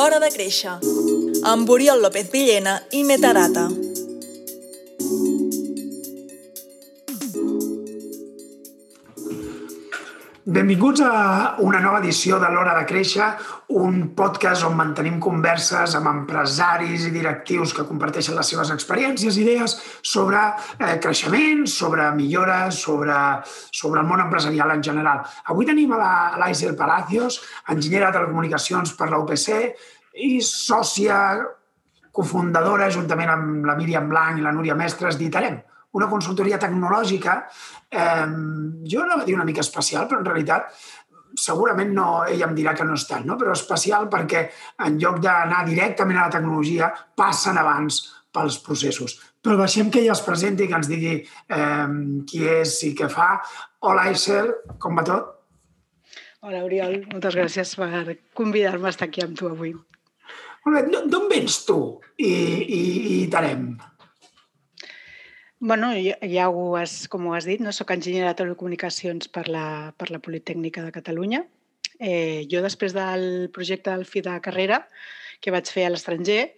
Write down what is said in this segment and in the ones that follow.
L'Hora de Créixer, amb Oriol López Villena i Metarata. Benvinguts a una nova edició de l'Hora de Créixer, un podcast on mantenim converses amb empresaris i directius que comparteixen les seves experiències i idees sobre eh, creixement, sobre millores, sobre, sobre el món empresarial en general. Avui tenim a l'Aisel Palacios, enginyera de telecomunicacions per la UPC i sòcia cofundadora, juntament amb la Míriam Blanc i la Núria Mestres, d'Itarem, una consultoria tecnològica, eh, jo anava a dir una mica especial, però en realitat segurament no, ella em dirà que no és tant, no? però especial perquè en lloc d'anar directament a la tecnologia passen abans pels processos. Però deixem que ella es presenti i que ens digui eh, qui és i què fa. Hola, Aisel, com va tot? Hola, Oriol. Moltes gràcies per convidar-me a estar aquí amb tu avui. Molt bé. D'on vens tu i, i, i Tarem? Bueno, ja ho has, com ho has dit, no? soc enginyera de telecomunicacions per la, per la Politècnica de Catalunya. Eh, jo, després del projecte del fi de carrera que vaig fer a l'estranger,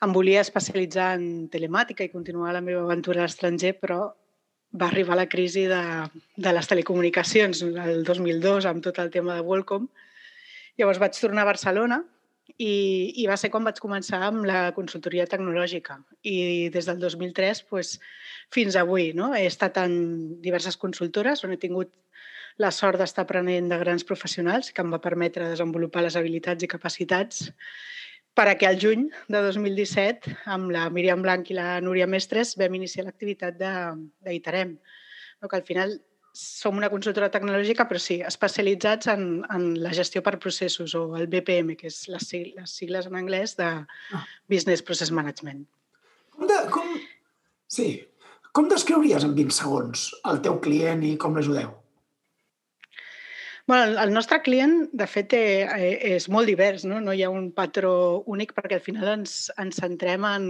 em volia especialitzar en telemàtica i continuar la meva aventura a l'estranger, però va arribar la crisi de, de les telecomunicacions el 2002 amb tot el tema de WorldCom. Llavors vaig tornar a Barcelona i, I va ser quan vaig començar amb la consultoria tecnològica. I des del 2003 pues, fins avui no? he estat en diverses consultores on he tingut la sort d'estar aprenent de grans professionals que em va permetre desenvolupar les habilitats i capacitats per que al juny de 2017, amb la Míriam Blanc i la Núria Mestres, vam iniciar l'activitat d'Itarem. No, que al final som una consultora tecnològica, però sí, especialitzats en, en la gestió per processos, o el BPM, que és les, les sigles en anglès de ah. Business Process Management. Com, de, com, sí, com descriuries en 20 segons el teu client i com l'ajudeu? Bueno, el nostre client, de fet, eh, és molt divers, no? no hi ha un patró únic perquè al final ens, ens centrem en,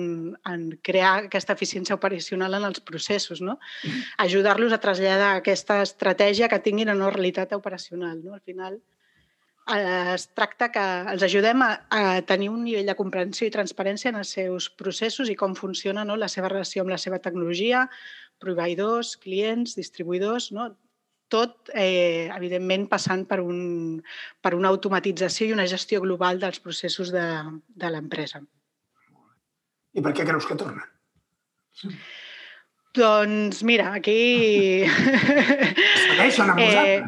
en crear aquesta eficiència operacional en els processos, no? Mm-hmm. ajudar-los a traslladar aquesta estratègia que tinguin en una realitat operacional. No? Al final, eh, es tracta que els ajudem a, a tenir un nivell de comprensió i transparència en els seus processos i com funciona no? la seva relació amb la seva tecnologia, proveïdors, clients, distribuïdors, no? Tot, eh, evidentment, passant per, un, per una automatització i una gestió global dels processos de, de l'empresa. I per què creus que torna? Doncs mira, aquí... Segueixen amb eh,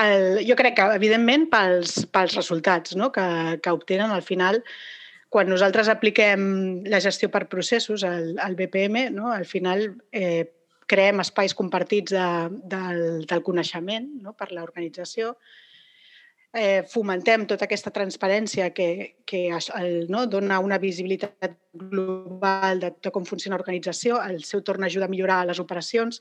el, jo crec que, evidentment, pels, pels resultats no? que, que obtenen al final, quan nosaltres apliquem la gestió per processos, el, el BPM, no? al final eh, creem espais compartits de, del, del coneixement no? per l'organització, eh, fomentem tota aquesta transparència que, que el, no, dona una visibilitat global de, de com funciona l'organització, el seu torn ajuda a millorar les operacions,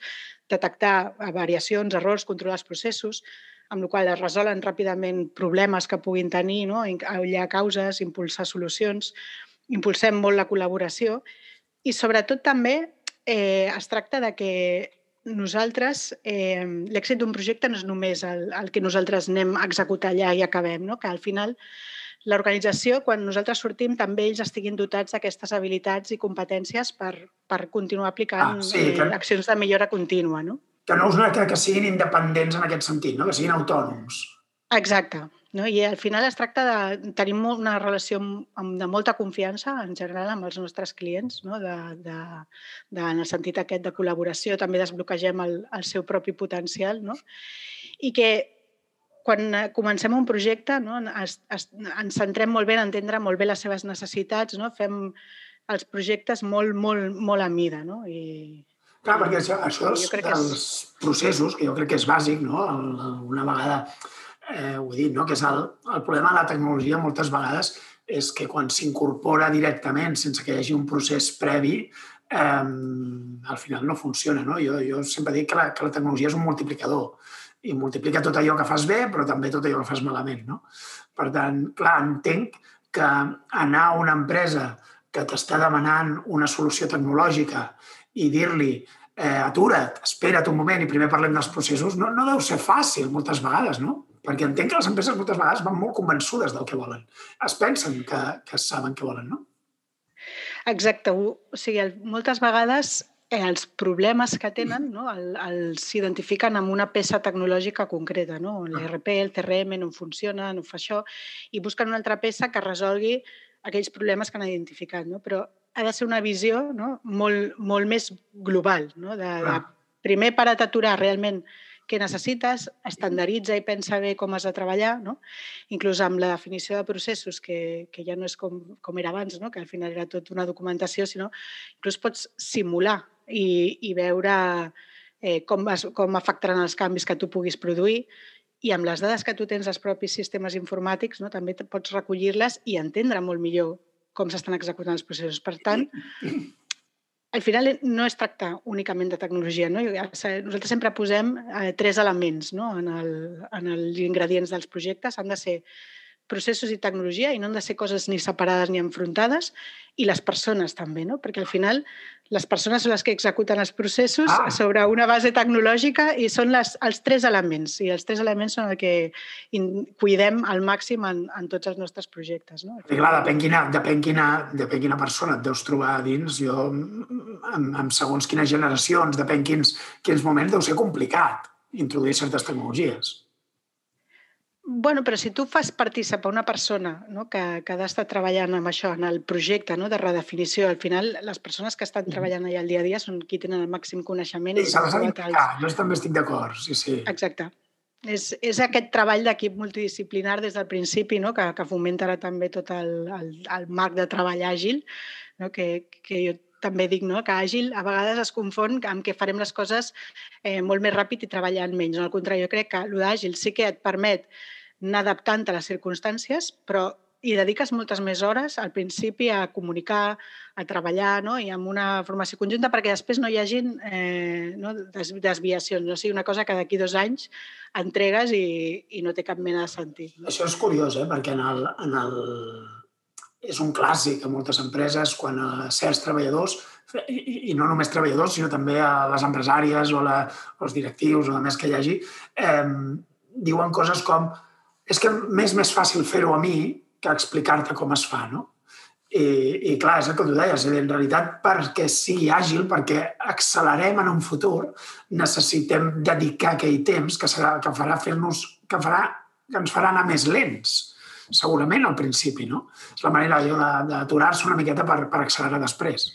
detectar variacions, errors, controlar els processos, amb la qual es resolen ràpidament problemes que puguin tenir, no? aïllar causes, impulsar solucions, impulsem molt la col·laboració i sobretot també eh, es tracta de que nosaltres, eh, l'èxit d'un projecte no és només el, el que nosaltres anem a executar allà i acabem, no? que al final l'organització, quan nosaltres sortim, també ells estiguin dotats d'aquestes habilitats i competències per, per continuar aplicant ah, sí, que... eh, accions de millora contínua. No? Que no us que, que siguin independents en aquest sentit, no? que siguin autònoms. Exacte. No? I al final es tracta de tenir una relació de molta confiança en general amb els nostres clients, no? de, de, de, en el sentit aquest de col·laboració, també desbloquegem el, el seu propi potencial no? i que quan comencem un projecte no? es, es, ens centrem molt bé en entendre molt bé les seves necessitats, no? fem els projectes molt, molt, molt a mida. No? I, Clar, perquè això, això és, dels és... processos, que jo crec que és bàsic, no? una vegada eh, ho he dit, no? que és el, el problema de la tecnologia moltes vegades és que quan s'incorpora directament sense que hi hagi un procés previ, eh, al final no funciona. No? Jo, jo sempre dic que la, que la tecnologia és un multiplicador i multiplica tot allò que fas bé, però també tot allò que fas malament. No? Per tant, clar, entenc que anar a una empresa que t'està demanant una solució tecnològica i dir-li eh, atura't, espera't un moment i primer parlem dels processos, no, no deu ser fàcil moltes vegades, no? Perquè entenc que les empreses moltes vegades van molt convençudes del que volen. Es pensen que, que saben què volen, no? Exacte. O sigui, moltes vegades eh, els problemes que tenen no, el, els s'identifiquen amb una peça tecnològica concreta, no? l'ERP, el CRM no funciona, no fa això, i busquen una altra peça que resolgui aquells problemes que han identificat. No? Però ha de ser una visió no? molt, molt més global, no? de, de primer per aturar realment què necessites, estandarditza i pensa bé com has de treballar, no? inclús amb la definició de processos, que, que ja no és com, com era abans, no? que al final era tot una documentació, sinó inclús pots simular i, i veure eh, com, es, com afectaran els canvis que tu puguis produir i amb les dades que tu tens als propis sistemes informàtics no, també pots recollir-les i entendre molt millor com s'estan executant els processos. Per tant, al final no es tracta únicament de tecnologia. No? Nosaltres sempre posem eh, tres elements no? en, el, en els ingredients dels projectes. Han de ser processos i tecnologia i no han de ser coses ni separades ni enfrontades i les persones també, no? perquè al final les persones són les que executen els processos ah. sobre una base tecnològica i són les, els tres elements i els tres elements són el que in, cuidem al màxim en, en tots els nostres projectes. No? I clar, depèn quina, depèn, quina, depèn quina persona et deus trobar dins. Jo, amb, amb segons quines generacions, depèn quins, quins moments, deu ser complicat introduir certes tecnologies. Bueno, però si tu fas participar una persona no, que, que ha d'estar treballant amb això, en el projecte no, de redefinició, al final les persones que estan treballant allà al dia a dia són qui tenen el màxim coneixement. Sí, s'ha d'implicar, jo també estic d'acord, sí, sí. Exacte. És, és aquest treball d'equip multidisciplinar des del principi, no, que, que fomentarà també tot el, el, el marc de treball àgil, no, que, que jo també dic no? que àgil a vegades es confon amb que farem les coses eh, molt més ràpid i treballant menys. No? Al contrari, jo crec que l'àgil sí que et permet anar adaptant a les circumstàncies, però hi dediques moltes més hores al principi a comunicar, a treballar no? i amb una formació conjunta perquè després no hi hagin eh, no? Des, desviacions. No o sigui una cosa que d'aquí dos anys entregues i, i no té cap mena de sentit. No? Això és curiós, eh? perquè en el, en el... és un clàssic a moltes empreses quan a certs treballadors i, i no només treballadors, sinó també a les empresàries o la, els directius o a més que hi hagi, eh, diuen coses com és que m'és més fàcil fer-ho a mi que explicar-te com es fa, no? I, I clar, és el que tu deies, en realitat perquè sigui àgil, perquè accelerem en un futur, necessitem dedicar aquell temps que, serà, que farà fer-nos, que, farà, que ens farà anar més lents, segurament al principi, no? És la manera d'aturar-se una miqueta per, per accelerar després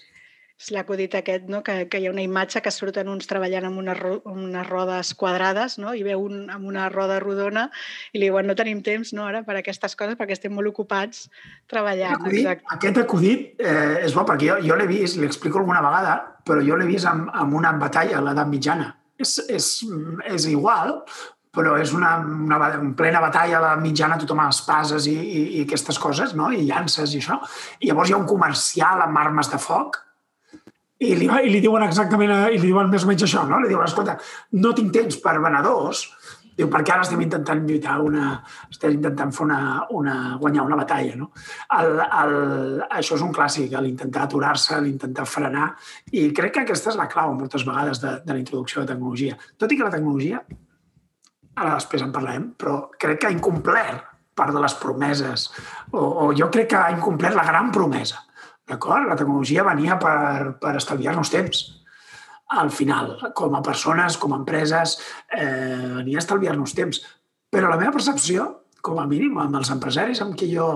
és l'acudit aquest, no? que, que hi ha una imatge que surten uns treballant amb unes, unes rodes quadrades no? i veu un amb una roda rodona i li diuen no tenim temps no, ara per aquestes coses perquè estem molt ocupats treballant. Acudit, Exacte. Aquest acudit eh, és bo perquè jo, jo l'he vist, li explico alguna vegada, però jo l'he vist amb, amb una batalla a l'edat mitjana. És, és, és igual, però és una, una, plena batalla a la mitjana, tothom amb espases i, i, i aquestes coses, no? i llances i això. I llavors hi ha un comercial amb armes de foc i li, i li diuen exactament, i li diuen més o menys això, no? Li diuen, escolta, no tinc temps per venedors, diu, perquè ara estem intentant lluitar una... estem intentant fer una, una, guanyar una batalla, no? El, el, això és un clàssic, l'intentar aturar-se, l'intentar frenar, i crec que aquesta és la clau moltes vegades de, de la introducció de tecnologia. Tot i que la tecnologia, ara després en parlem, però crec que ha incomplert part de les promeses, o, o jo crec que ha incomplert la gran promesa D'acord? La tecnologia venia per, per estalviar-nos temps. Al final, com a persones, com a empreses, eh, venia a estalviar-nos temps. Però la meva percepció, com a mínim, amb els empresaris amb qui jo,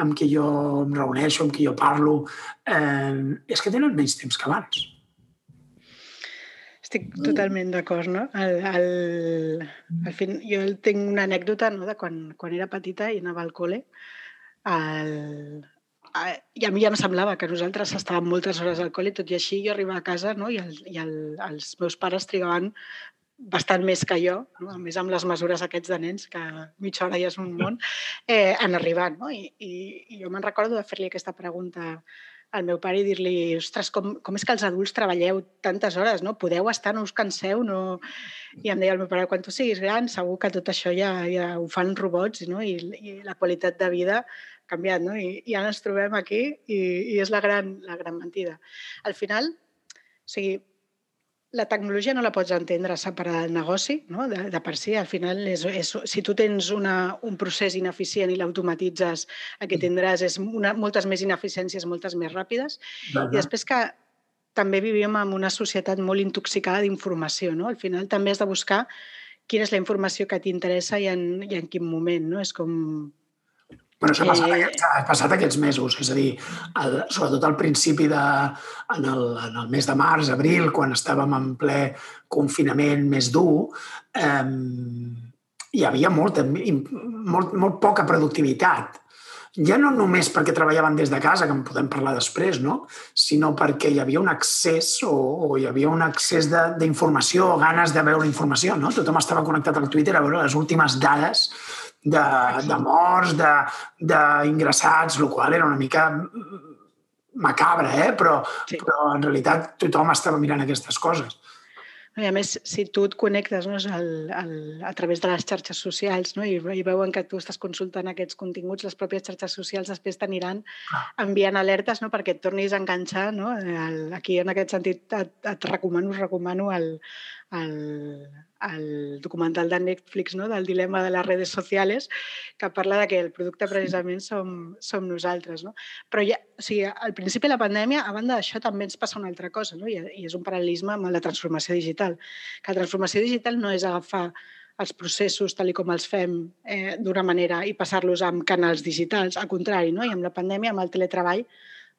amb qui jo em reuneixo, amb qui jo parlo, eh, és que tenen menys temps que abans. Estic totalment d'acord, no? El, el, al fin, jo tinc una anècdota no, de quan, quan era petita i anava al col·le. El, i a mi ja em semblava que nosaltres estàvem moltes hores al col·le, tot i així jo arribava a casa no? i, el, i el, els meus pares trigaven bastant més que jo, no? a més amb les mesures aquests de nens, que mitja hora ja és un món, eh, en arribar. No? I, i, I jo me'n recordo de fer-li aquesta pregunta al meu pare i dir-li, ostres, com, com és que els adults treballeu tantes hores, no? Podeu estar, no us canseu, no... I em deia el meu pare, quan tu siguis gran, segur que tot això ja, ja ho fan robots, no? I, i la qualitat de vida canviat, no? I, i ara ens trobem aquí i, i és la gran, la gran mentida. Al final, o sigui, la tecnologia no la pots entendre separada del negoci, no? de, de per si. Al final, és, és, si tu tens una, un procés ineficient i l'automatitzes, el que tindràs és una, moltes més ineficiències, moltes més ràpides. I després que també vivim en una societat molt intoxicada d'informació. No? Al final també has de buscar quina és la informació que t'interessa i, en, i en quin moment. No? És com Bueno, això ha passat, eh... aquests, ha passat aquests mesos, és a dir, el, sobretot al principi de, en el, en el mes de març, abril, quan estàvem en ple confinament més dur, eh, hi havia molta, molt, molt poca productivitat. Ja no només perquè treballaven des de casa, que en podem parlar després, no? sinó perquè hi havia un accés o, o hi havia un accés d'informació, ganes de veure informació. No? Tothom estava connectat al Twitter a veure les últimes dades de, de morts, d'ingressats, el qual era una mica macabre, eh? però, sí. però en realitat tothom estava mirant aquestes coses. I a més, si tu et connectes no, al, al, a través de les xarxes socials no, i, i veuen que tu estàs consultant aquests continguts, les pròpies xarxes socials després t'aniran enviant alertes no, perquè et tornis a enganxar. No? El, aquí, en aquest sentit, et, et recomano, us recomano el, el, el documental de Netflix no? del dilema de les redes socials que parla de que el producte precisament som, som nosaltres. No? Però ja, o sigui, al principi de la pandèmia, a banda d'això, també ens passa una altra cosa, no? I, i és un paral·lelisme amb la transformació digital. Que la transformació digital no és agafar els processos tal com els fem eh, d'una manera i passar-los amb canals digitals. Al contrari, no? i amb la pandèmia, amb el teletreball,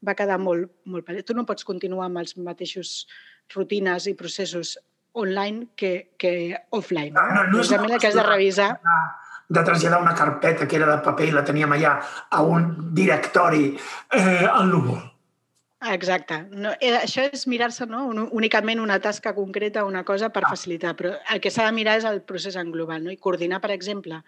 va quedar molt, molt... Tu no pots continuar amb els mateixos rutines i processos online que, que offline. No, no, no és el que has de revisar... De traslladar una carpeta que era de paper i la teníem allà a un directori eh, al núvol. Exacte. No, eh, això és mirar-se no? únicament una tasca concreta, una cosa per ah. facilitar, però el que s'ha de mirar és el procés en global no? i coordinar, per exemple,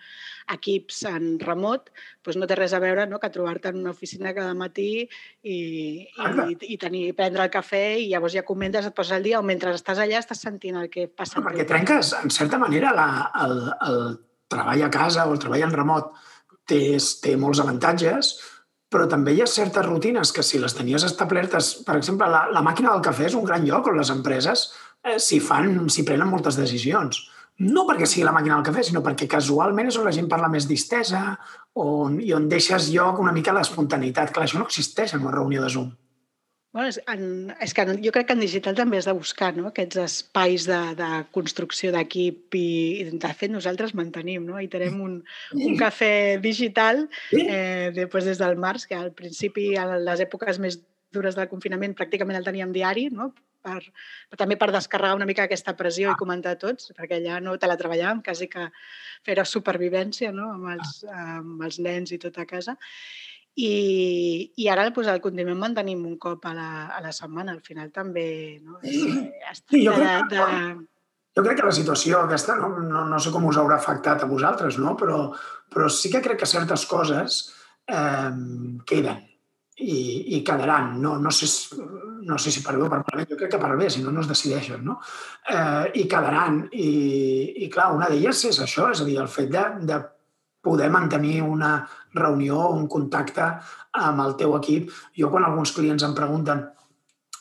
equips en remot, doncs no té res a veure no? que trobar-te en una oficina cada matí i, i, i tenir, prendre el cafè i llavors ja comentes, et poses al dia o mentre estàs allà estàs sentint el que passa. No, perquè trenques, en certa manera, la, el, el treball a casa o el treball en remot té, té molts avantatges, però també hi ha certes rutines que si les tenies establertes, per exemple, la, la màquina del cafè és un gran lloc on les empreses eh, s'hi fan, s'hi prenen moltes decisions no perquè sigui la màquina del cafè, sinó perquè casualment és on la gent parla més distesa on, i on deixes lloc una mica a l'espontaneïtat. Clar, això no existeix en una reunió de Zoom. Bueno, és, en, és que jo crec que en digital també has de buscar no? aquests espais de, de construcció d'equip i, i de fet nosaltres mantenim, no? I tenim un, un cafè digital eh, després des del març, que al principi, a les èpoques més dures del confinament, pràcticament el teníem diari, no? per, per, també per descarregar una mica aquesta pressió i ah. comentar tots, perquè allà no teletreballàvem, quasi que fer supervivència no? amb, els, amb els nens i tot a casa. I, i ara pues, el continuem mantenim un cop a la, a la setmana. Al final també no? sí, sí, jo, crec, de, de... jo crec que la situació aquesta, no, no, no sé com us haurà afectat a vosaltres, no? però, però sí que crec que certes coses eh, queden i, i quedaran. No, no, sé, no sé si per bé o per malament, jo crec que per bé, si no, no es decideixen. No? Eh, I quedaran. I, I clar, una d'elles és això, és a dir, el fet de, de poder mantenir una reunió, un contacte amb el teu equip. Jo quan alguns clients em pregunten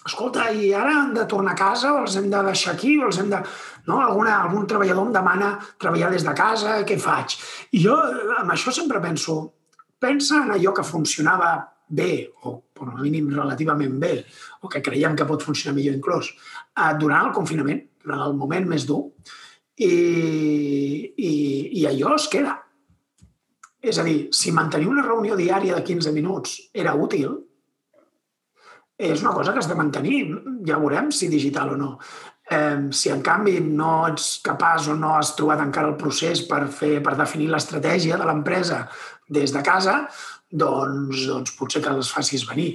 escolta, i ara han de tornar a casa o els hem de deixar aquí o els hem de... No? Alguna, algun treballador em demana treballar des de casa, què faig? I jo amb això sempre penso, pensa en allò que funcionava bé, o com a mínim relativament bé, o que creiem que pot funcionar millor inclús, eh, durant el confinament, durant el moment més dur, i, i, i allò es queda. És a dir, si mantenir una reunió diària de 15 minuts era útil, és una cosa que has de mantenir. Ja veurem si digital o no. Eh, si en canvi no ets capaç o no has trobat encara el procés per, fer, per definir l'estratègia de l'empresa des de casa, doncs, doncs potser que les facis venir.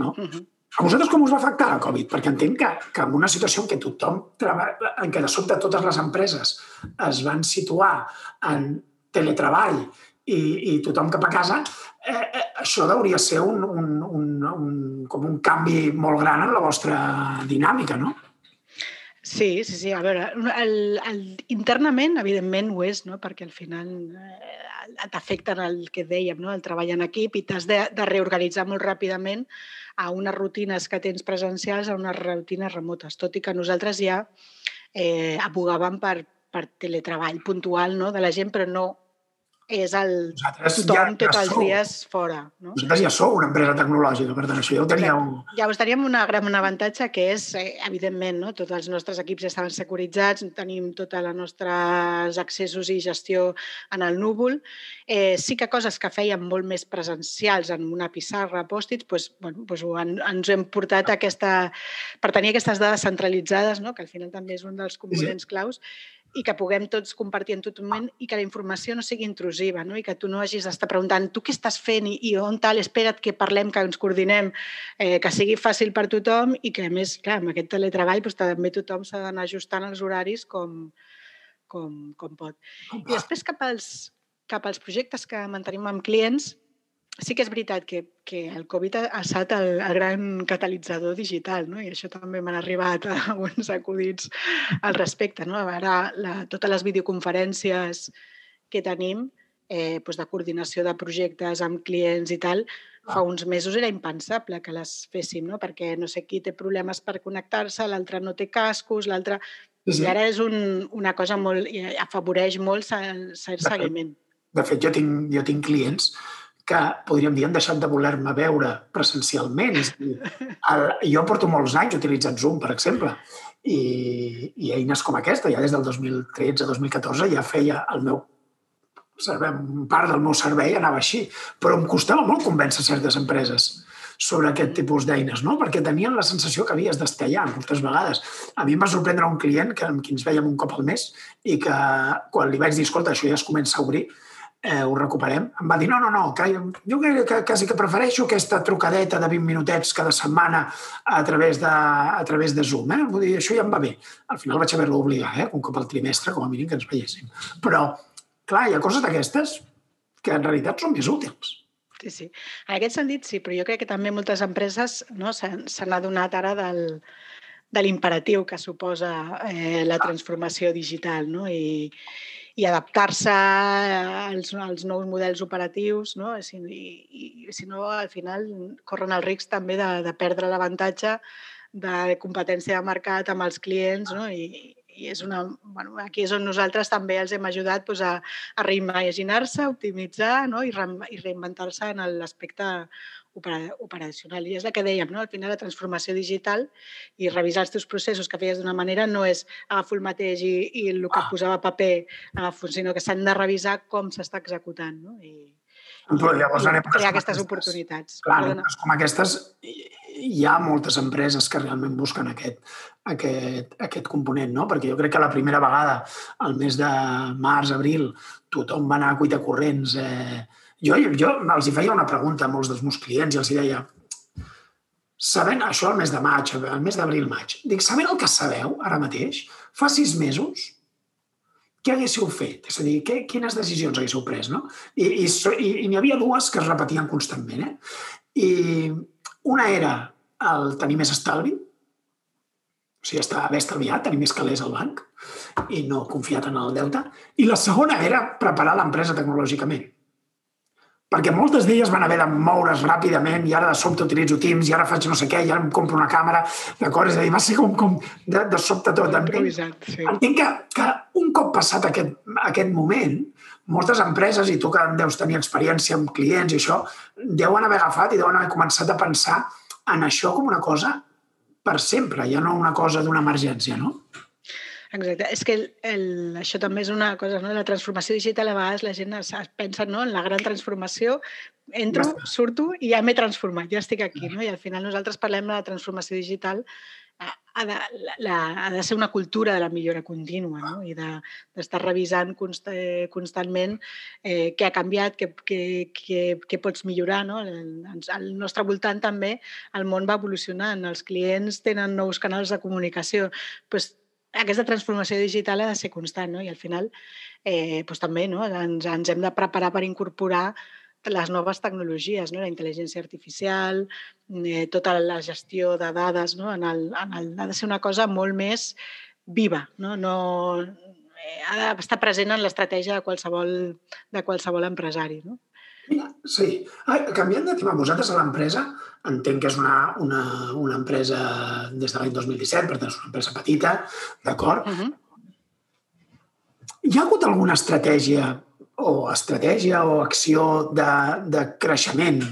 No? Uh -huh. A vosaltres com us va afectar la Covid? Perquè entenc que, que en una situació en què tothom treballa, en què de sobte totes les empreses es van situar en teletreball i, i tothom cap a casa, eh, eh, això hauria ser un, un, un, un, com un canvi molt gran en la vostra dinàmica, no? Sí, sí, sí. A veure, el, el, internament, evidentment, ho és, no? perquè al final eh, t'afecten el que dèiem, no? el treball en equip i t'has de, de reorganitzar molt ràpidament a unes rutines que tens presencials a unes rutines remotes, tot i que nosaltres ja eh, abogàvem per, per teletreball puntual no? de la gent, però no és el tothom ja, ja tots els dies fora. No? Vosaltres ja sou una empresa tecnològica, per tant, això ja ho teníeu... Llavors teníem una gran avantatge que és, eh, evidentment, no? tots els nostres equips ja estaven securitzats, tenim tots els nostres accessos i gestió en el núvol. Eh, sí que coses que fèiem molt més presencials en una pissarra, pòstits, doncs, bueno, doncs en, ens hem portat aquesta, per tenir aquestes dades centralitzades, no? que al final també és un dels components sí. claus, i que puguem tots compartir en tot moment i que la informació no sigui intrusiva no? i que tu no hagis d'estar preguntant tu què estàs fent i, i on tal, espera't que parlem, que ens coordinem, eh, que sigui fàcil per tothom i que a més, clar, amb aquest teletreball doncs, també tothom s'ha d'anar ajustant els horaris com, com, com pot. I després cap als, cap als projectes que mantenim amb clients, sí que és veritat que, que el Covid ha estat el, el gran catalitzador digital, no? i això també m'han arribat alguns acudits al respecte. No? A veure, la, totes les videoconferències que tenim eh, doncs de coordinació de projectes amb clients i tal, fa uns mesos era impensable que les féssim, no? perquè no sé qui té problemes per connectar-se, l'altre no té cascos, l'altre... Sí, sí. I ara és un, una cosa molt... afavoreix molt cert seguiment. De fet, jo tinc, jo tinc clients que podríem dir han deixat de voler-me veure presencialment. És dir, el, jo porto molts anys utilitzant Zoom, per exemple, i, i eines com aquesta, ja des del 2013-2014 ja feia el meu servei, part del meu servei anava així, però em costava molt convèncer certes empreses sobre aquest tipus d'eines, no? perquè tenien la sensació que havies d'estar allà moltes vegades. A mi em va sorprendre un client que, amb qui ens veiem un cop al mes i que quan li vaig dir, escolta, això ja es comença a obrir, eh, ho recuperem, em va dir no, no, no, que jo que, que, quasi que prefereixo aquesta trucadeta de 20 minutets cada setmana a través de, a través de Zoom. Eh? Vull dir, això ja em va bé. Al final vaig haver-lo obligar, eh? un cop al trimestre, com a mínim, que ens veiéssim. Però, clar, hi ha coses d'aquestes que en realitat són més útils. Sí, sí. En aquest sentit, sí, però jo crec que també moltes empreses no, s'han adonat ara del, de l'imperatiu que suposa eh, la transformació digital no? I, i adaptar-se als, als nous models operatius, no? Si, i, i si no, al final corren el risc també de, de perdre l'avantatge de competència de mercat amb els clients no? I, i és una, bueno, aquí és on nosaltres també els hem ajudat doncs, a, a reimaginar-se, optimitzar no? I, re, i reinventar-se en l'aspecte operacional. I és el que dèiem, no? al final la transformació digital i revisar els teus processos que feies d'una manera no és agafo el mateix i, i el que ah. posava paper, agafo, sinó que s'han de revisar com s'està executant. No? I, però llavors, en èpoques crear aquestes oportunitats. Clar, èpoques com aquestes hi ha moltes empreses que realment busquen aquest, aquest, aquest component, no? Perquè jo crec que la primera vegada, al mes de març, abril, tothom va anar a cuita corrents eh, jo, jo els hi feia una pregunta a molts dels meus clients i els deia sabent això el mes de maig, el mes d'abril-maig, dic, sabent el que sabeu ara mateix, fa sis mesos, què haguéssiu fet? És a dir, què, quines decisions haguéssiu pres, no? I, i, i, i n'hi havia dues que es repetien constantment, eh? I una era el tenir més estalvi, o sigui, estar, haver estalviat, tenir més calés al banc i no confiat en el deute. I la segona era preparar l'empresa tecnològicament perquè moltes d'elles van haver de moure's ràpidament i ara de sobte utilitzo Teams i ara faig no sé què i ara em compro una càmera, d'acord? És a dir, va ser com, com de, de sobte tot. Entenc, sí. entenc que, que un cop passat aquest, aquest moment, moltes empreses, i tu que deus tenir experiència amb clients i això, deuen haver agafat i deuen haver començat a pensar en això com una cosa per sempre, ja no una cosa d'una emergència, no? Exacte. És que el, el, això també és una cosa, no? la transformació digital, a vegades la gent es, es pensa no? en la gran transformació, entro, surto i ja m'he transformat, ja estic aquí. No? I al final nosaltres parlem de la transformació digital ha de, la, ha de ser una cultura de la millora contínua no? i d'estar de, revisant const, constantment eh, què ha canviat, què, què, què, què pots millorar. No? Al nostre voltant també el món va evolucionant, els clients tenen nous canals de comunicació. Pues, aquesta transformació digital ha de ser constant, no? I al final eh, doncs també no? ens, ens hem de preparar per incorporar les noves tecnologies, no? la intel·ligència artificial, eh, tota la gestió de dades, no? en el, en el, ha de ser una cosa molt més viva. No? No, ha d'estar present en l'estratègia de qualsevol, de qualsevol empresari. No? Sí. Ah, canviant de tema, vosaltres a l'empresa, entenc que és una, una, una empresa des de l'any 2017, per tant és una empresa petita, d'acord? Uh -huh. Hi ha hagut alguna estratègia o estratègia o acció de, de creixement,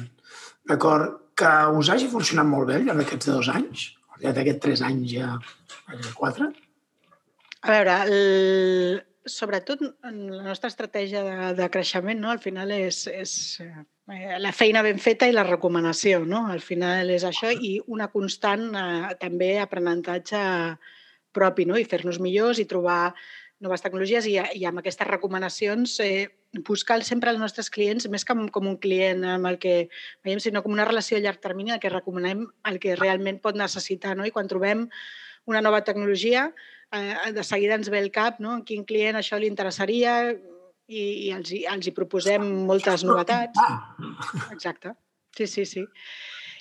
d'acord, que us hagi funcionat molt bé al llarg d'aquests dos anys? Al llarg d'aquests tres anys ja, quatre? A veure, el, sobretot la nostra estratègia de, de creixement, no? al final és, és eh, la feina ben feta i la recomanació. No? Al final és això i una constant eh, també aprenentatge propi no? i fer-nos millors i trobar noves tecnologies i, i amb aquestes recomanacions eh, buscar sempre els nostres clients, més que com un client amb el que veiem, sinó com una relació a llarg termini el que recomanem el que realment pot necessitar. No? I quan trobem una nova tecnologia, eh, de seguida ens ve el cap, no? quin client això li interessaria i, i els, els hi proposem moltes novetats. Exacte. Sí, sí, sí.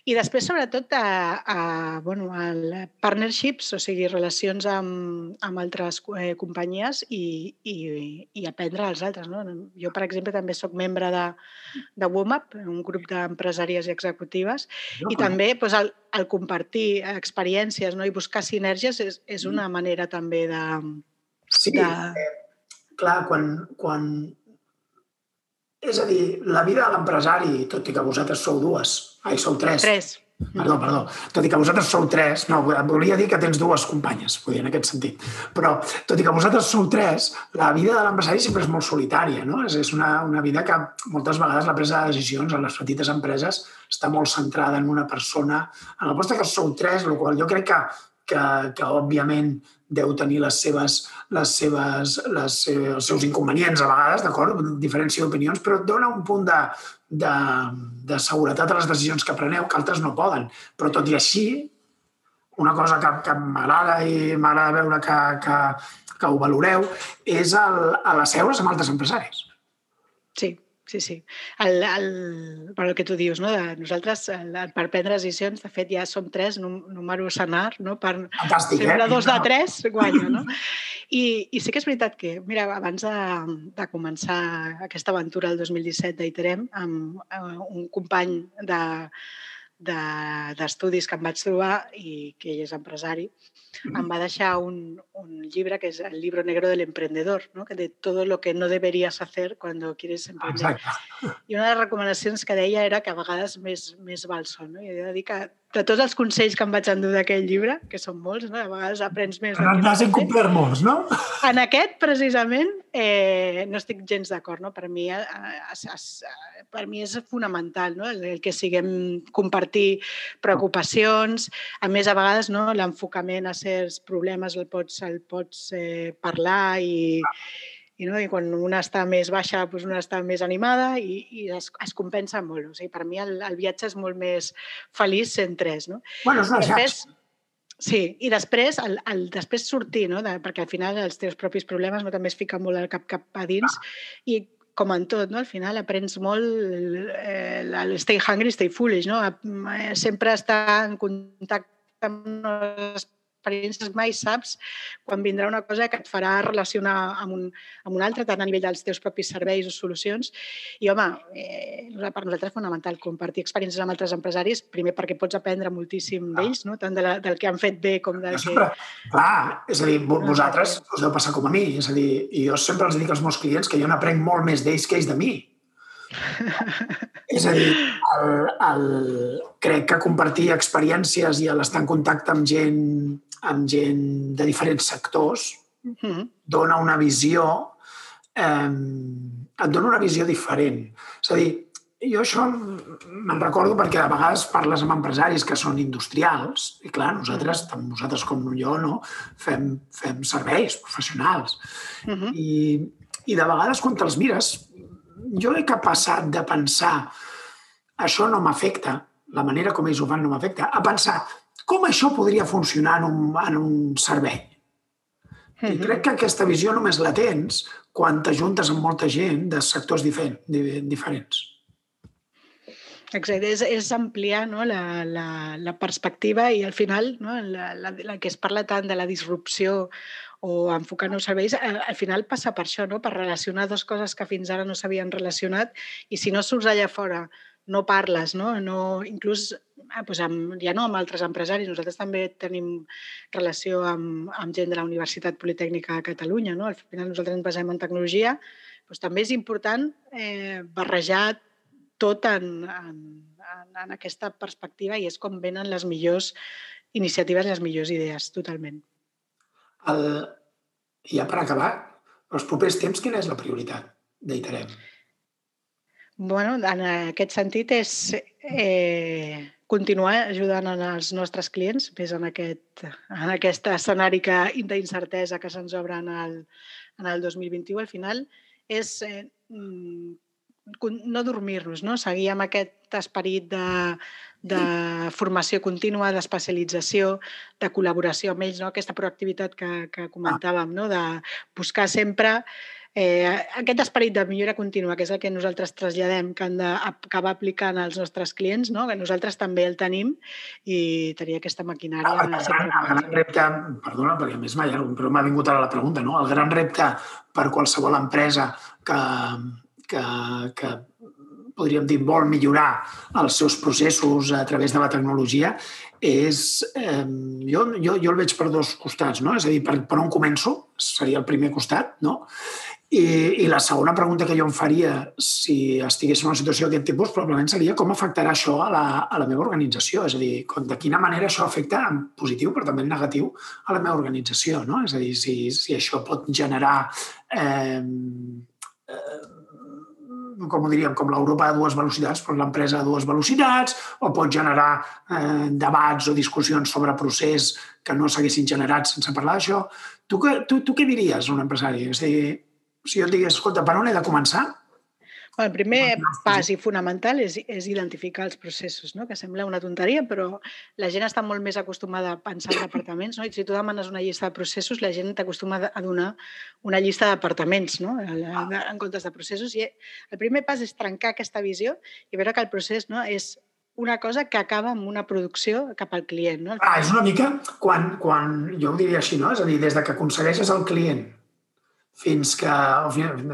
I després, sobretot, a, a, bueno, a partnerships, o sigui, relacions amb, amb altres eh, companyies i, i, i aprendre als altres. No? Jo, per exemple, també sóc membre de, de WOMAP, un grup d'empresàries i executives, no, i també doncs, el, el compartir experiències no? i buscar sinergies és, és una manera també de... Sí, de... Eh, clar, quan, quan és a dir, la vida de l'empresari, tot i que vosaltres sou dues, ai, sou tres. Tres. Perdó, perdó. Tot i que vosaltres sou tres, no, volia dir que tens dues companyes, vull dir, en aquest sentit. Però, tot i que vosaltres sou tres, la vida de l'empresari sempre és molt solitària, no? És, és una, una vida que moltes vegades la presa de decisions en les petites empreses està molt centrada en una persona. En el post que sou tres, el qual jo crec que, que, que òbviament deu tenir les seves, les seves, les, els seus inconvenients a vegades, d'acord? Diferència d'opinions, però et dona un punt de, de, de seguretat a les decisions que preneu que altres no poden. Però tot i així, una cosa que, que m'agrada i m'agrada veure que, que, que ho valoreu és el, el asseure's amb altres empresaris. Sí, sí, sí. El, el, per el que tu dius, no? De nosaltres, el, per prendre decisions, de fet, ja som tres, número senar, no? Per, Fantàstic, sempre eh? dos de tres guanya, no? I, I sí que és veritat que, mira, abans de, de començar aquesta aventura el 2017 d'Iterem, amb, amb un company de, d'estudis de, que em vaig trobar i que ell és empresari, em va deixar un, un llibre que és el libro negro del emprendedor, ¿no? que de todo lo que no deberías hacer cuando quieres emprender. Exacte. I una de les recomanacions que deia era que a vegades més, més val són. No? I he de dir que de tots els consells que em vaig endur d'aquell llibre, que són molts, no? a vegades aprens més... Però n'has incomplert molts, no? En aquest, precisament, eh, no estic gens d'acord. No? Per, mi, eh, es, es, per mi és fonamental no? el, el que siguem compartir preocupacions. A més, a vegades, no? l'enfocament a certs problemes el pots, el pots eh, parlar i, i, no? I quan una està més baixa, doncs una està més animada i, i es, es compensa molt. O sigui, per mi el, el viatge és molt més feliç sent tres. No? Bueno, és una després, Sí, i després, el, el, després sortir, no? De, perquè al final els teus propis problemes no també es fiquen molt al cap cap a dins ah. i com en tot, no? al final aprens molt eh, el stay hungry, stay foolish, no? Eh, sempre estar en contacte amb les experiències mai saps quan vindrà una cosa que et farà relacionar amb un, amb un altre, tant a nivell dels teus propis serveis o solucions. I, home, eh, per nosaltres és fonamental compartir experiències amb altres empresaris, primer perquè pots aprendre moltíssim d'ells, no? tant de la, del que han fet bé com del que... Clar, és a dir, vosaltres us deu passar com a mi, és a dir, i jo sempre els dic als meus clients que jo n'aprenc molt més d'ells que ells de mi. és a dir, el, el, crec que compartir experiències i l'estar en contacte amb gent amb gent de diferents sectors, uh -huh. dona una visió, eh, et dona una visió diferent. És a dir, jo això me'n recordo perquè a vegades parles amb empresaris que són industrials i clar, nosaltres, tant nosaltres com jo, no, fem, fem serveis professionals. Uh -huh. I, I de vegades quan te'ls mires, jo he passat de pensar això no m'afecta, la manera com ells ho fan no m'afecta, a pensar com això podria funcionar en un, en un servei? I mhm. crec que aquesta visió només la tens quan t'ajuntes amb molta gent de sectors diferent, diferents. Exacte, és, és ampliar no, la, la, la perspectiva i al final no, la, la, la que es parla tant de la disrupció o enfocar nous serveis, al, al final passa per això, no? per relacionar dues coses que fins ara no s'havien relacionat i si no surts allà fora no parles, no? no inclús ah, doncs amb, ja no amb altres empresaris, nosaltres també tenim relació amb, amb gent de la Universitat Politècnica de Catalunya. No? Al final nosaltres ens basem en tecnologia, doncs també és important eh, barrejar tot en, en, en, en aquesta perspectiva i és com venen les millors iniciatives les millors idees, totalment. El, ja per acabar, els propers temps, quina és la prioritat d'Iterem? bueno, en aquest sentit és eh, continuar ajudant els nostres clients, més en aquest, en aquest escenari que, d'incertesa que se'ns obre en el, en el 2021. Al final és eh, mm, no dormir-nos, no? seguir amb aquest esperit de, de formació contínua, d'especialització, de col·laboració amb ells, no? aquesta proactivitat que, que comentàvem, no? de buscar sempre eh, aquest esperit de millora contínua, que és el que nosaltres traslladem, que han d'acabar aplicant als nostres clients, no? que nosaltres també el tenim i tenir aquesta maquinària. Ah, el, gran, el gran repte, perdona, perquè a més m'allargo, però m'ha vingut ara la pregunta, no? el gran repte per qualsevol empresa que, que, que podríem dir, vol millorar els seus processos a través de la tecnologia, és... Eh, jo, jo, jo el veig per dos costats, no? És a dir, per, per on començo, seria el primer costat, no? I, I la segona pregunta que jo em faria si estigués en una situació d'aquest tipus probablement seria com afectarà això a la, a la meva organització, és a dir, de quina manera això afecta en positiu però també en negatiu a la meva organització, no? És a dir, si, si això pot generar eh, eh, com ho diríem, com l'Europa a dues velocitats, però l'empresa a dues velocitats, o pot generar eh, debats o discussions sobre procés que no s'haguessin generat sense parlar d'això. Tu, tu, tu què diries a un empresari? És a dir, si jo et digués, escolta, per on he de començar? El primer pas i fonamental és, és identificar els processos, no? que sembla una tonteria, però la gent està molt més acostumada a pensar en departaments. No? I si tu demanes una llista de processos, la gent t'acostuma a donar una llista de departaments no? en comptes de processos. I el primer pas és trencar aquesta visió i veure que el procés no, és una cosa que acaba amb una producció cap al client. No? Ah, és una mica quan, quan, jo ho diria així, no? és a dir, des de que aconsegueixes el client fins que...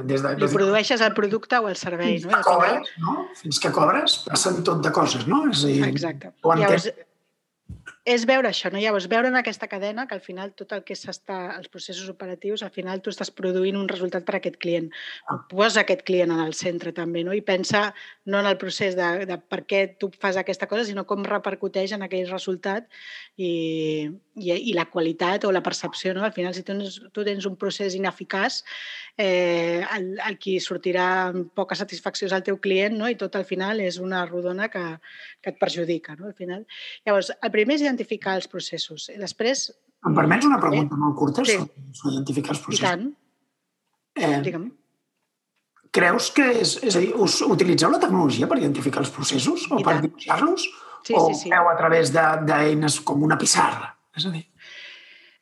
Des de, Li produeixes el producte o el servei. Fins no? que cobres, no? Fins que cobres, passen tot de coses, no? És a dir, Exacte. Llavors, és veure això, no? Llavors, veure en aquesta cadena que al final tot el que s'està, els processos operatius, al final tu estàs produint un resultat per a aquest client. Ah. Posa aquest client en el centre també, no? I pensa no en el procés de, de per què tu fas aquesta cosa, sinó com repercuteix en aquell resultat i, i, i la qualitat o la percepció, no? Al final, si tu tens, tu tens un procés ineficaç, eh, el, el qui sortirà amb poca satisfacció és el teu client, no? I tot al final és una rodona que, que et perjudica, no? Al final. Llavors, el primer és identificar els processos. I després... Em permets una pregunta eh? molt curta sí. sobre identificar els processos? I tant. Eh, Digue'm. Creus que és... És a dir, us utilitzeu la tecnologia per identificar els processos o I per dibuixar-los? Sí, o sí, sí. feu a través d'eines com una pissarra? És a dir...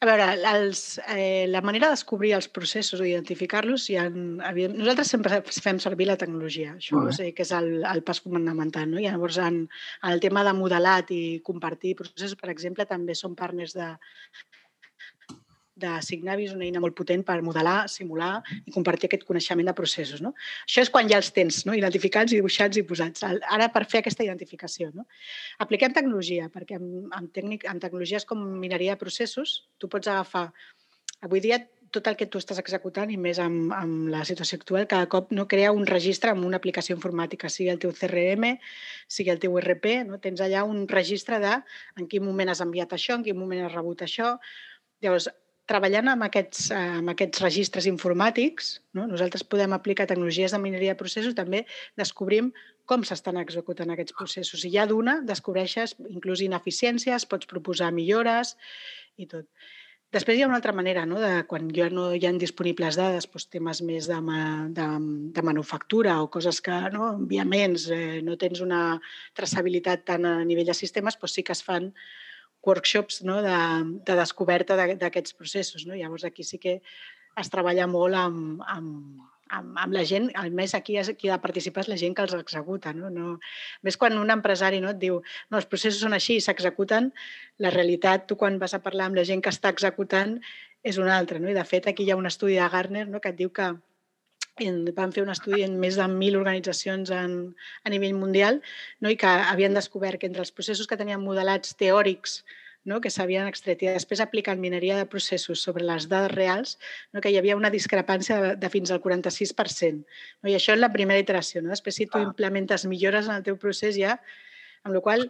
A veure, els, eh, la manera de descobrir els processos o identificar-los, ha, nosaltres sempre fem servir la tecnologia, això sí que és el, el pas fonamental. No? I llavors, en, en el tema de modelat i compartir processos, per exemple, també som partners de, de Signavi és una eina molt potent per modelar, simular i compartir aquest coneixement de processos. No? Això és quan ja els tens no? identificats i dibuixats i posats. Ara, per fer aquesta identificació, no? apliquem tecnologia, perquè amb, amb, tècnic, amb tecnologies com mineria de processos, tu pots agafar... Avui dia, tot el que tu estàs executant, i més amb, amb la situació actual, cada cop no crea un registre amb una aplicació informàtica, sigui el teu CRM, sigui el teu RP, no? tens allà un registre de en quin moment has enviat això, en quin moment has rebut això. Llavors, treballant amb aquests, amb aquests registres informàtics, no? nosaltres podem aplicar tecnologies de mineria de processos, també descobrim com s'estan executant aquests processos. I ja d'una descobreixes inclús ineficiències, pots proposar millores i tot. Després hi ha una altra manera, no? de, quan ja no hi ha disponibles dades, doncs temes més de, de, de manufactura o coses que, no? enviaments, eh, no tens una traçabilitat tant a nivell de sistemes, doncs sí que es fan workshops no, de, de descoberta d'aquests processos. No? Llavors, aquí sí que es treballa molt amb, amb, amb, amb la gent, a més aquí qui ha de participar és la gent que els executa. No? No, més quan un empresari no, et diu no, els processos són així i s'executen, la realitat, tu quan vas a parlar amb la gent que està executant, és una altra. No? I de fet, aquí hi ha un estudi de Gartner no? que et diu que van fer un estudi en més de 1.000 organitzacions en, a nivell mundial no? i que havien descobert que entre els processos que tenien modelats teòrics no? que s'havien extret i després aplicant mineria de processos sobre les dades reals, no? que hi havia una discrepància de, de fins al 46%. No? I això és la primera iteració. No? Després, si tu ah. implementes millores en el teu procés ja, amb la qual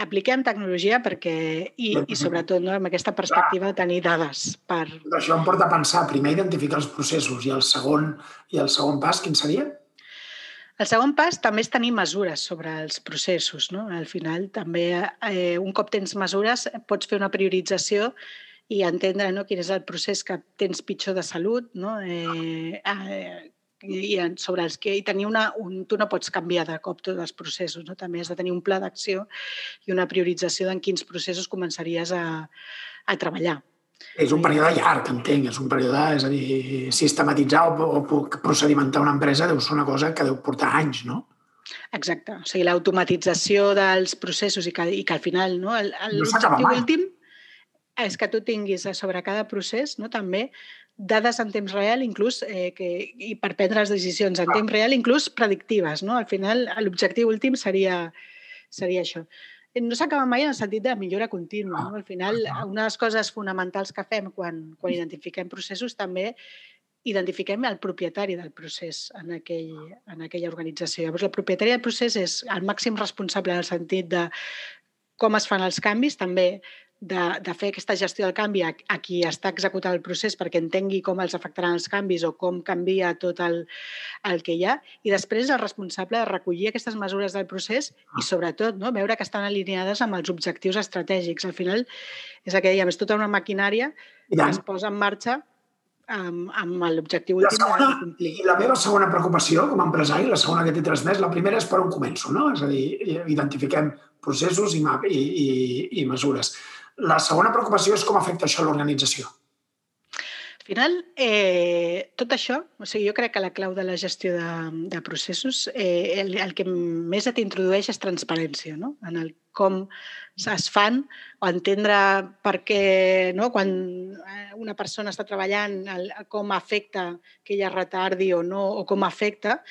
apliquem tecnologia perquè, i, i sobretot no, amb aquesta perspectiva de tenir dades per... Això em porta a pensar, primer identificar els processos i el segon, i el segon pas, quin seria? El segon pas també és tenir mesures sobre els processos. No? Al final, també, eh, un cop tens mesures, pots fer una priorització i entendre no, quin és el procés que tens pitjor de salut, no? eh, eh, i sobre els que i tenir una, un, tu no pots canviar de cop tots els processos, no? també has de tenir un pla d'acció i una priorització d'en quins processos començaries a, a treballar. És un període llarg, entenc, és un període, és a dir, sistematitzar o, o procedimentar una empresa deu ser una cosa que deu portar anys, no? Exacte, o sigui, l'automatització dels processos i que, i que al final no, l'objectiu no últim és que tu tinguis sobre cada procés no, també dades en temps real, inclús, eh, que, i per prendre les decisions en ah. temps real, inclús predictives. No? Al final, l'objectiu últim seria, seria això. Eh, no s'acaba mai en el sentit de millora contínua. No? Al final, una de les coses fonamentals que fem quan, quan identifiquem processos també identifiquem el propietari del procés en, aquell, en aquella organització. Llavors, el propietari del procés és el màxim responsable en el sentit de com es fan els canvis, també de, de fer aquesta gestió del canvi a, a qui està executant el procés perquè entengui com els afectaran els canvis o com canvia tot el, el que hi ha i després el responsable de recollir aquestes mesures del procés i sobretot no, veure que estan alineades amb els objectius estratègics. Al final és el que dèiem, és tota una maquinària que es posa en marxa amb, amb l'objectiu últim segona, de complir. I la meva segona preocupació com a empresari, la segona que t'he transmès, la primera és per on començo, no? És a dir, identifiquem processos i, i, i, i mesures. La segona preocupació és com afecta això a l'organització. Al final, eh, tot això, o sigui, jo crec que la clau de la gestió de, de processos, eh, el, el que més et introdueix és transparència, no? en el com es fan o entendre per què, no? quan eh, una persona està treballant, el, com afecta que ella retardi o no, o com afecta.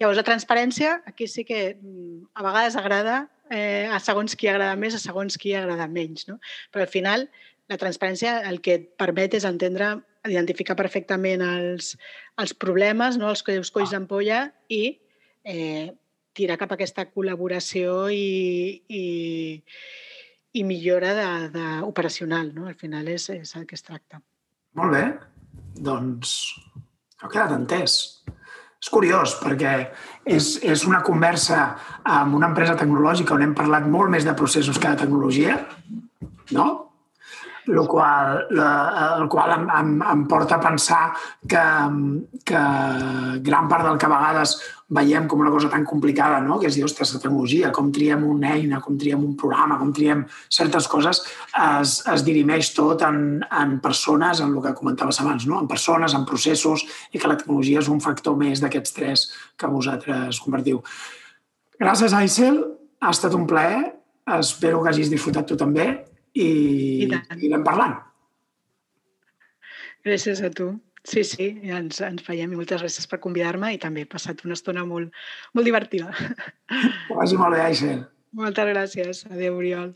Llavors, la transparència, aquí sí que mm, a vegades agrada eh, a segons qui agrada més, a segons qui agrada menys. No? Però al final la transparència el que et permet és entendre, identificar perfectament els, els problemes, no? els colls, colls ah. d'ampolla i eh, tirar cap a aquesta col·laboració i, i, i millora de, de operacional. No? Al final és, és el que es tracta. Molt bé. Doncs ha quedat entès. És curiós, perquè és, és una conversa amb una empresa tecnològica on hem parlat molt més de processos que de tecnologia, no? El qual, la, el qual em, em, em porta a pensar que, que gran part del que a vegades veiem com una cosa tan complicada, no? que és dir, ostres, la tecnologia, com triem una eina, com triem un programa, com triem certes coses, es, es dirimeix tot en, en persones, en el que comentaves abans, no? en persones, en processos, i que la tecnologia és un factor més d'aquests tres que vosaltres compartiu. Gràcies, Aisel. Ha estat un plaer. Espero que hagis disfrutat tu també i, I, i anem parlant. Gràcies a tu. Sí, sí, ja ens, ens veiem i moltes gràcies per convidar-me i també he passat una estona molt, molt divertida. Que vagi molt bé, Aisel. Moltes gràcies. Adéu, Oriol.